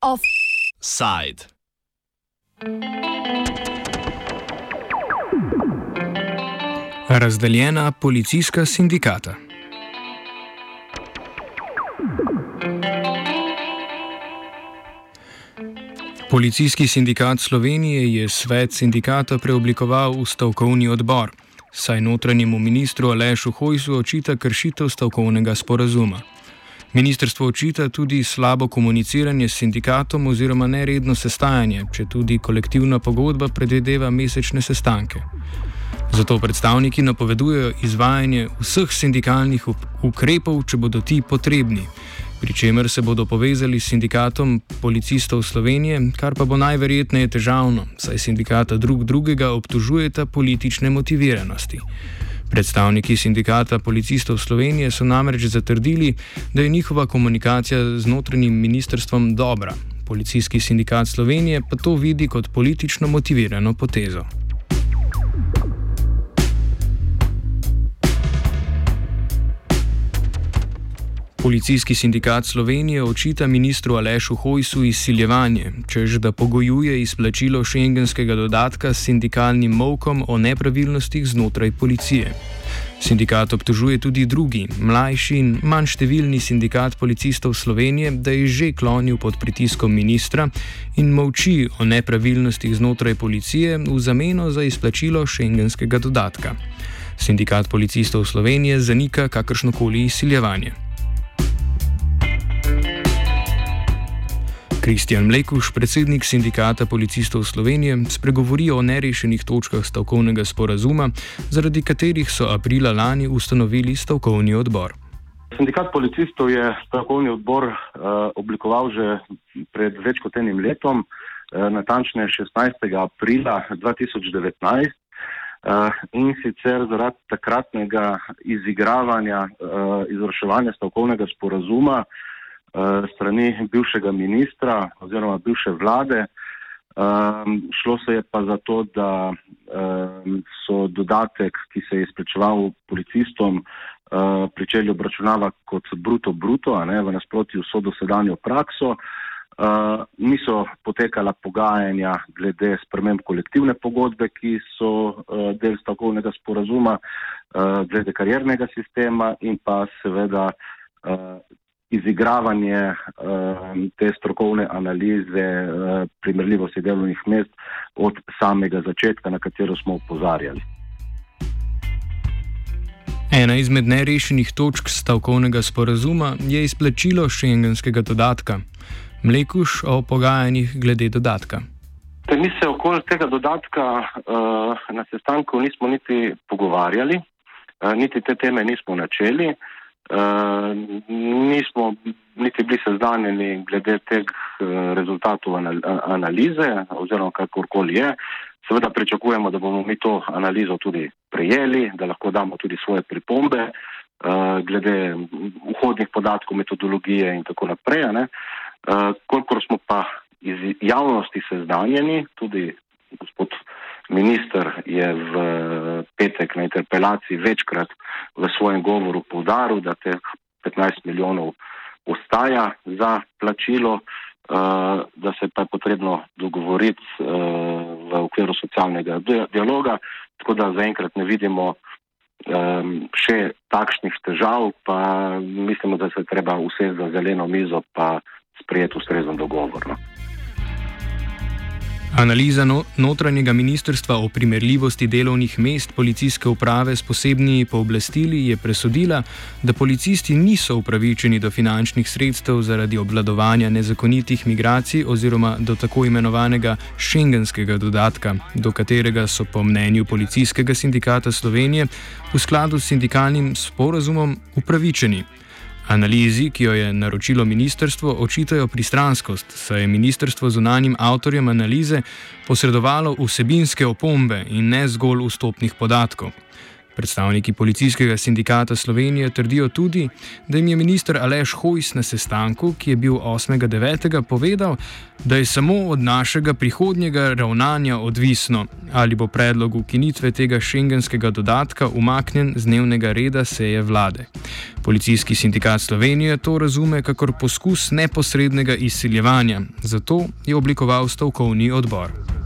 Offside. Razdeljena policijska sindikata. Policijski sindikat Slovenije je svet sindikata preoblikoval v stavkovni odbor, saj notranjemu ministru Alešu Hojsu očita kršitev stavkovnega sporazuma. Ministrstvo očita tudi slabo komuniciranje s sindikatom oziroma neredno sestajanje, če tudi kolektivna pogodba predvideva mesečne sestanke. Zato predstavniki napovedujejo izvajanje vseh sindikalnih ukrepov, če bodo ti potrebni, pri čemer se bodo povezali s sindikatom policistov Slovenije, kar pa bo najverjetneje težavno, saj sindikata drug drugega obtožujeta politične motiviranosti. Predstavniki sindikata policistov Slovenije so namreč zatrdili, da je njihova komunikacija z notranjim ministrstvom dobra. Policijski sindikat Slovenije pa to vidi kot politično motivirano potezo. Policijski sindikat Slovenije očita ministru Alešu Hojsu izsiljevanje, čež da pogojuje izplačilo šengenskega dodatka s sindikalnim molkom o nepravilnostih znotraj policije. Sindikat obtožuje tudi drugi, mlajši in manj številni sindikat policistov Slovenije, da je že klonil pod pritiskom ministra in molči o nepravilnostih znotraj policije v zameno za izplačilo šengenskega dodatka. Sindikat policistov Slovenije zanika kakršnokoli izsiljevanje. Kristjan Mlekuš, predsednik sindikata policistov Slovenije, spregovori o nerešenih točkah stavkovnega sporazuma, zaradi katerih so aprila lani ustanovili stavkovni odbor. Sindikat policistov je stavkovni odbor uh, oblikoval že pred več kot enim letom, uh, natančneje 16. aprila 2019. Uh, in sicer zaradi takratnega izigravanja, uh, izvrševanja stavkovnega sporazuma, uh, Eh, strani bivšega ministra oziroma bivše vlade. Um, šlo se je pa za to, da um, so dodatek, ki se je izplačeval policistom, uh, pričeli obračunavati kot bruto bruto, a ne v nasprotju s dosedanjo prakso. Uh, niso potekala pogajanja glede sprememb kolektivne pogodbe, ki so uh, del stavkovnega sporazuma, uh, glede karjernega sistema in pa seveda uh, izigravanje uh, te strokovne analize uh, primerljivosti delovnih mest od samega začetka, na katero smo upozarjali. Ena izmed nerešenih točk stavkovnega sporazuma je izplačilo šengenskega dodatka. Mlekuš o pogajanjih glede dodatka. Te mi se okoli tega dodatka uh, na sestanku nismo niti pogovarjali, uh, niti te teme nismo načeli. Uh, nismo niti bili seznanjeni glede teh uh, rezultatov analize oziroma kakorkoli je. Seveda pričakujemo, da bomo mi to analizo tudi prejeli, da lahko damo tudi svoje pripombe uh, glede vhodnih podatkov, metodologije in tako naprej. Uh, kolikor smo pa iz javnosti seznanjeni, tudi gospod Minister je v petek na interpelaciji večkrat v svojem govoru povdaril, da teh 15 milijonov ostaja za plačilo, eh, da se pa je potrebno dogovoriti eh, v okviru socialnega dialoga, tako da zaenkrat ne vidimo eh, še takšnih težav, pa mislimo, da se treba usesti za zeleno mizo pa sprejeti ustrezen dogovor. No. Analiza no notranjega ministrstva o primerljivosti delovnih mest policijske uprave s posebnimi pooblastili je presodila, da policisti niso upravičeni do finančnih sredstev zaradi obvladovanja nezakonitih migracij oziroma do tako imenovanega šengenskega dodatka, do katerega so po mnenju policijskega sindikata Slovenije v skladu s sindikalnim sporazumom upravičeni. Analizi, ki jo je naročilo ministrstvo, očitajo pristranskost, saj je ministrstvo zunanjim avtorjem analize posredovalo vsebinske opombe in ne zgolj vstopnih podatkov. Predstavniki policijskega sindikata Slovenije trdijo tudi, da jim je minister Aleš Hojs na sestanku, ki je bil 8.9., povedal, da je samo od našega prihodnjega ravnanja odvisno, ali bo predlog ukinitve tega šengenskega dodatka umaknjen z dnevnega reda seje vlade. Policijski sindikat Slovenije to razume kot poskus neposrednega izsiljevanja, zato je oblikoval stavkovni odbor.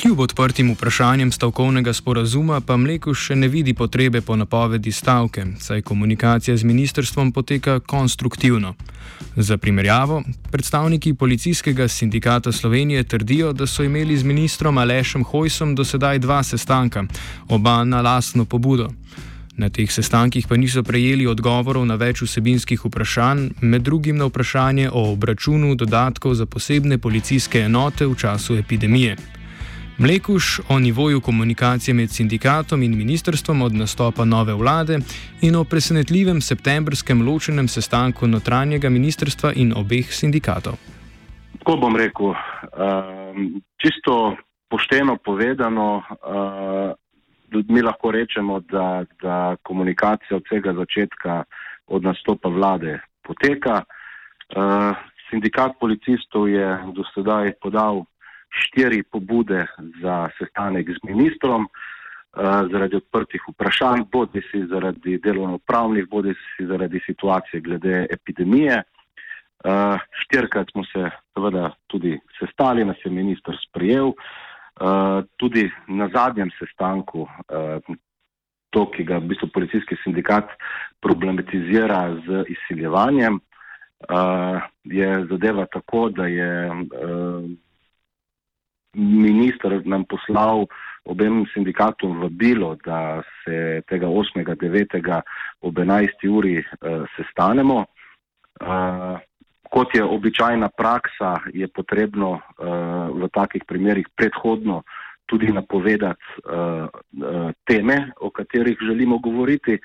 Kljub odprtim vprašanjem stavkovnega sporazuma pa Mleko še ne vidi potrebe po napovedi stavke, saj komunikacija z ministrstvom poteka konstruktivno. Za primerjavo, predstavniki policijskega sindikata Slovenije trdijo, da so imeli z ministrom Alešem Hojsom do sedaj dva sestanka, oba na lastno pobudo. Na teh sestankih pa niso prejeli odgovorov na več vsebinskih vprašanj, med drugim na vprašanje o obračunu dodatkov za posebne policijske enote v času epidemije. Mlekuš o nivoju komunikacije med sindikatom in ministrstvom od nastopa nove vlade in o presenetljivem septembrskem ločenem sestanku notranjega ministrstva in obeh sindikatov. Tako bom rekel, um, čisto pošteno povedano, uh, mi lahko rečemo, da, da komunikacija od vsega začetka, od nastopa vlade, poteka. Uh, sindikat policistov je do sedaj podal štiri pobude za sestanek z ministrom uh, zaradi odprtih vprašanj, bodi si zaradi delovno-pravnih, bodi si zaradi situacije glede epidemije. Uh, štirikrat smo se seveda tudi sestali, nas je minister sprijel. Uh, tudi na zadnjem sestanku, to, ki ga v bistvu policijski sindikat problematizira z izsiljevanjem, je zadeva tako, da je minister nam poslal obem sindikatom vabilo, da se tega 8.9. ob 11. uri uh, sestanemo. Uh, kot je običajna praksa, je potrebno uh, v takih primerih predhodno tudi napovedati uh, uh, teme, o katerih želimo govoriti.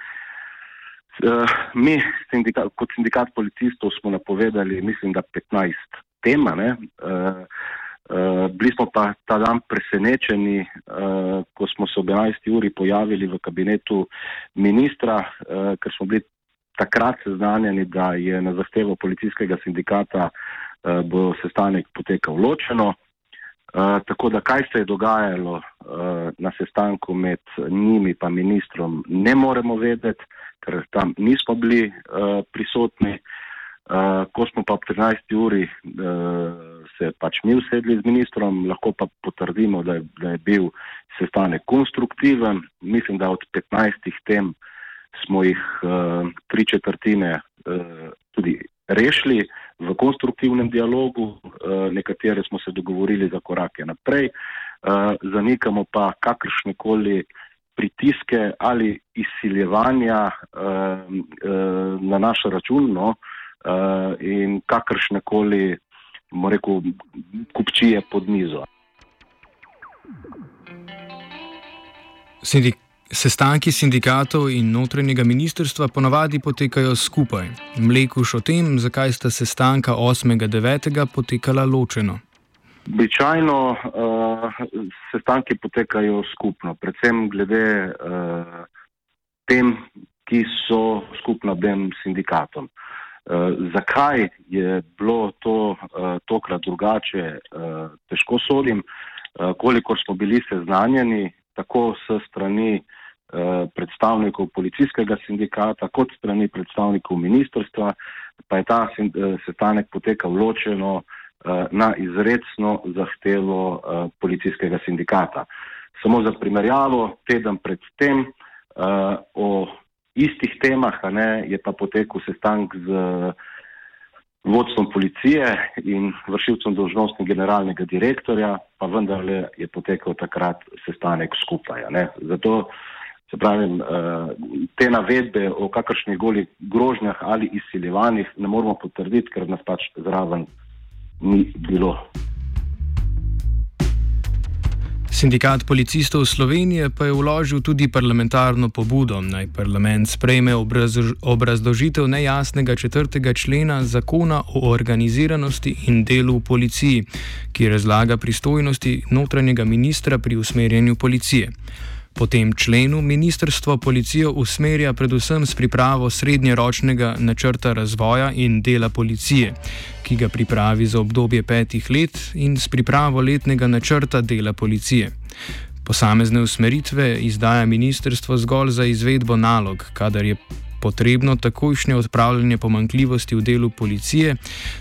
Uh, mi, sindikat, kot sindikat policistov, smo napovedali, mislim, da 15 tema. Uh, Uh, bili smo pa ta dan presenečeni, uh, ko smo se ob 11. uri pojavili v kabinetu ministra, uh, ker smo bili takrat seznanjeni, da je na zahtevo policijskega sindikata uh, bo sestanek potekal ločeno. Uh, tako da kaj se je dogajalo uh, na sestanku med njimi pa ministrom, ne moremo vedeti, ker tam nismo bili uh, prisotni. Uh, ko smo pa ob 13. uri uh, se pač mi usedli z ministrom, lahko pa potrdimo, da je, da je bil sestanek konstruktiven. Mislim, da od 15 tem smo jih uh, tri četrtine uh, tudi rešili v konstruktivnem dialogu, uh, nekatere smo se dogovorili za korake naprej, uh, zanikamo pa kakršne koli pritiske ali izsiljevanja uh, uh, na naš račun no, in kakršne koli rekel, kupčije pod mizo. Sindik sestanki sindikatov in notranjega ministrstva ponavadi potekajo skupaj. Mlekuš o tem, zakaj sta sestanka 8.9. potekala ločeno. Običajno uh, sestanki potekajo skupno, predvsem glede uh, tem, ki so skupna obem sindikatom. Uh, zakaj je bilo to uh, tokrat drugače, uh, težko sodim, uh, koliko smo bili seznanjeni tako s strani uh, predstavnikov policijskega sindikata, kot strani predstavnikov ministrstva, pa je ta sestanek potekal ločeno uh, na izredno zahtevo uh, policijskega sindikata. Samo za primerjavo, teden pred tem uh, o istih temah, ne, je pa potekal sestanek z vodstvom policije in vršilcem dožnosti generalnega direktorja, pa vendarle je potekal takrat sestanek skupaj. Zato se pravim, eh, te navedbe o kakršnih goli grožnjah ali izsiljevanjih ne moramo potrditi, ker nas pač zraven ni bilo. Sindikat policistov Slovenije pa je vložil tudi parlamentarno pobudo, naj parlament sprejme obrazložitev nejasnega četrtega člena zakona o organiziranosti in delu v policiji, ki razlaga pristojnosti notranjega ministra pri usmerjanju policije. Po tem členu ministrstvo policijo usmerja predvsem s pripravo srednjeročnega načrta razvoja in dela policije, ki ga pripravi za obdobje petih let in s pripravo letnega načrta dela policije. Posamezne usmeritve izdaja ministrstvo zgolj za izvedbo nalog, kadar je potrebno takojšnje odpravljanje pomankljivosti v delu policije,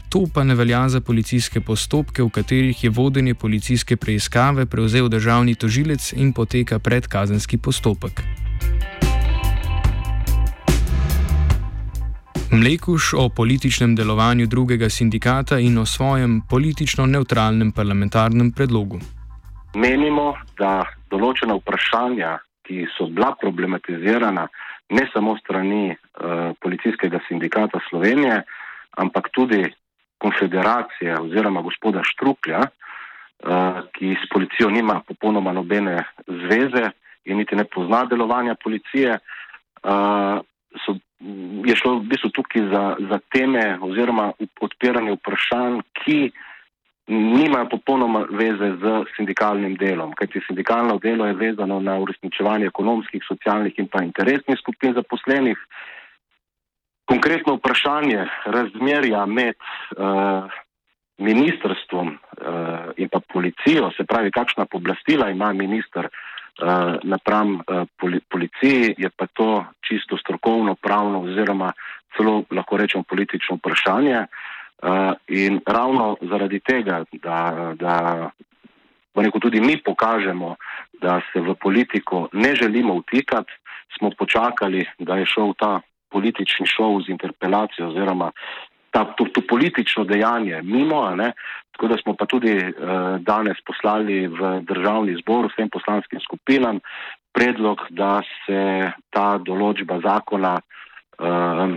to pa ne velja za policijske postopke, v katerih je vodenje policijske preiskave prevzel državni tožilec in poteka predkazenski postopek. Mlekuš o političnem delovanju drugega sindikata in o svojem politično neutralnem parlamentarnem predlogu. Menimo, da določena vprašanja, ki so bila problematizirana, ne samo strani uh, policijskega sindikata Slovenije, ampak tudi konfederacije oziroma gospoda Štruklja, uh, ki s policijo nima popolnoma nobene zveze in niti ne pozna delovanja policije. Uh, so, je šlo v bistvu tukaj za, za teme oziroma odpiranje vprašanj, ki nimajo popolnoma veze z sindikalnim delom, kajti sindikalno delo je vezano na uresničevanje ekonomskih, socialnih in pa interesnih skupin zaposlenih. Konkretno vprašanje razmerja med uh, ministrstvom uh, in pa policijo, se pravi, kakšna poblastila ima minister uh, napram uh, poli policiji, je pa to čisto strokovno, pravno oziroma celo lahko rečemo politično vprašanje. Uh, in ravno zaradi tega, da, da rekel, tudi mi pokažemo, da se v politiko ne želimo vtikati, smo počakali, da je šel ta politični šov z interpelacijo oziroma ta, to, to politično dejanje mimo. Tako da smo pa tudi uh, danes poslali v državni zbor vsem poslanskim skupinam predlog, da se ta določba zakona uh,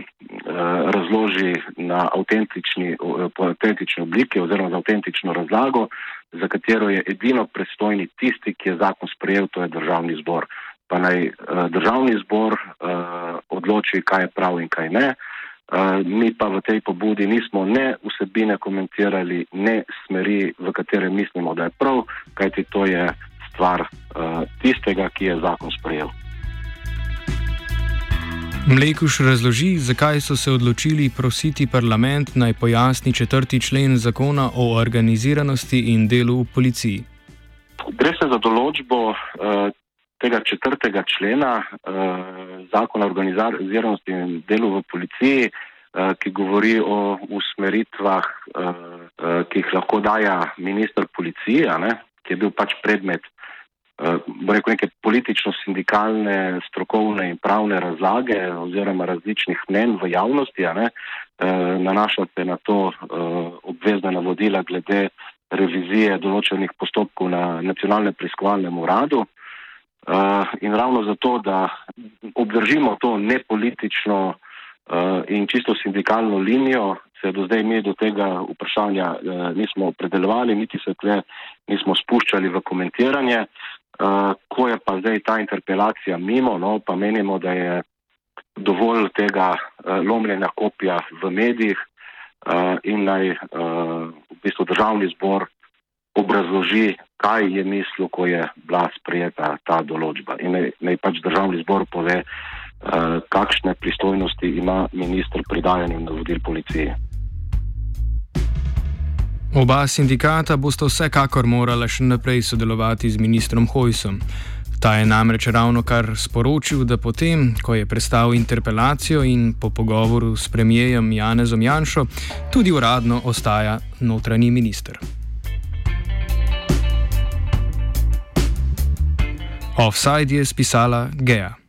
razloži na avtentični, po avtentični obliki oziroma za avtentično razlago, za katero je edino predstojni tisti, ki je zakon sprejel, to je državni zbor. Pa naj uh, državni zbor uh, odloči, kaj je prav in kaj ne. Uh, mi pa v tej pobudi nismo ne vsebine komentirali, ne smeri, v katere mislimo, da je prav, kajti to je stvar tistega, ki je zakon sprejel. Mlekuš razloži, zakaj so se odločili prositi parlament naj pojasni četrti člen zakona o organiziranosti in delu v policiji. Gre se za določbo uh, tega četrtega člena uh, zakona o organiziranosti in delu v policiji, uh, ki govori o usmeritvah, uh, uh, ki jih lahko daja ministr policije, ki je bil pač predmet rekel, neke politično-sindikalne, strokovne in pravne razlage oziroma različnih mnen v javnosti, ne, eh, nanaša se na to eh, obvezna navodila glede revizije določenih postopkov na nacionalnem preiskovalnem uradu. In ravno zato, da obdržimo to nepolitično in čisto sindikalno linijo, se do zdaj mi do tega vprašanja nismo opredeljevali, niti se tle nismo spuščali v komentiranje. Uh, ko je pa zdaj ta interpelacija mimo, no, pa menimo, da je dovolj tega uh, lomljenja kopija v medijih uh, in naj uh, v bistvu državni zbor obrazloži, kaj je mislil, ko je bila sprejeta ta določba. In naj, naj pač državni zbor pove, uh, kakšne pristojnosti ima ministr pri dajanju navodil policiji. Oba sindikata bosta vsekakor morala še naprej sodelovati z ministrom Hojsom. Ta je namreč ravno kar sporočil, da potem, ko je predstavil interpelacijo in po pogovoru s premijejem Janezom Janšo, tudi uradno ostaja notranji minister. Offside je spisala Gea.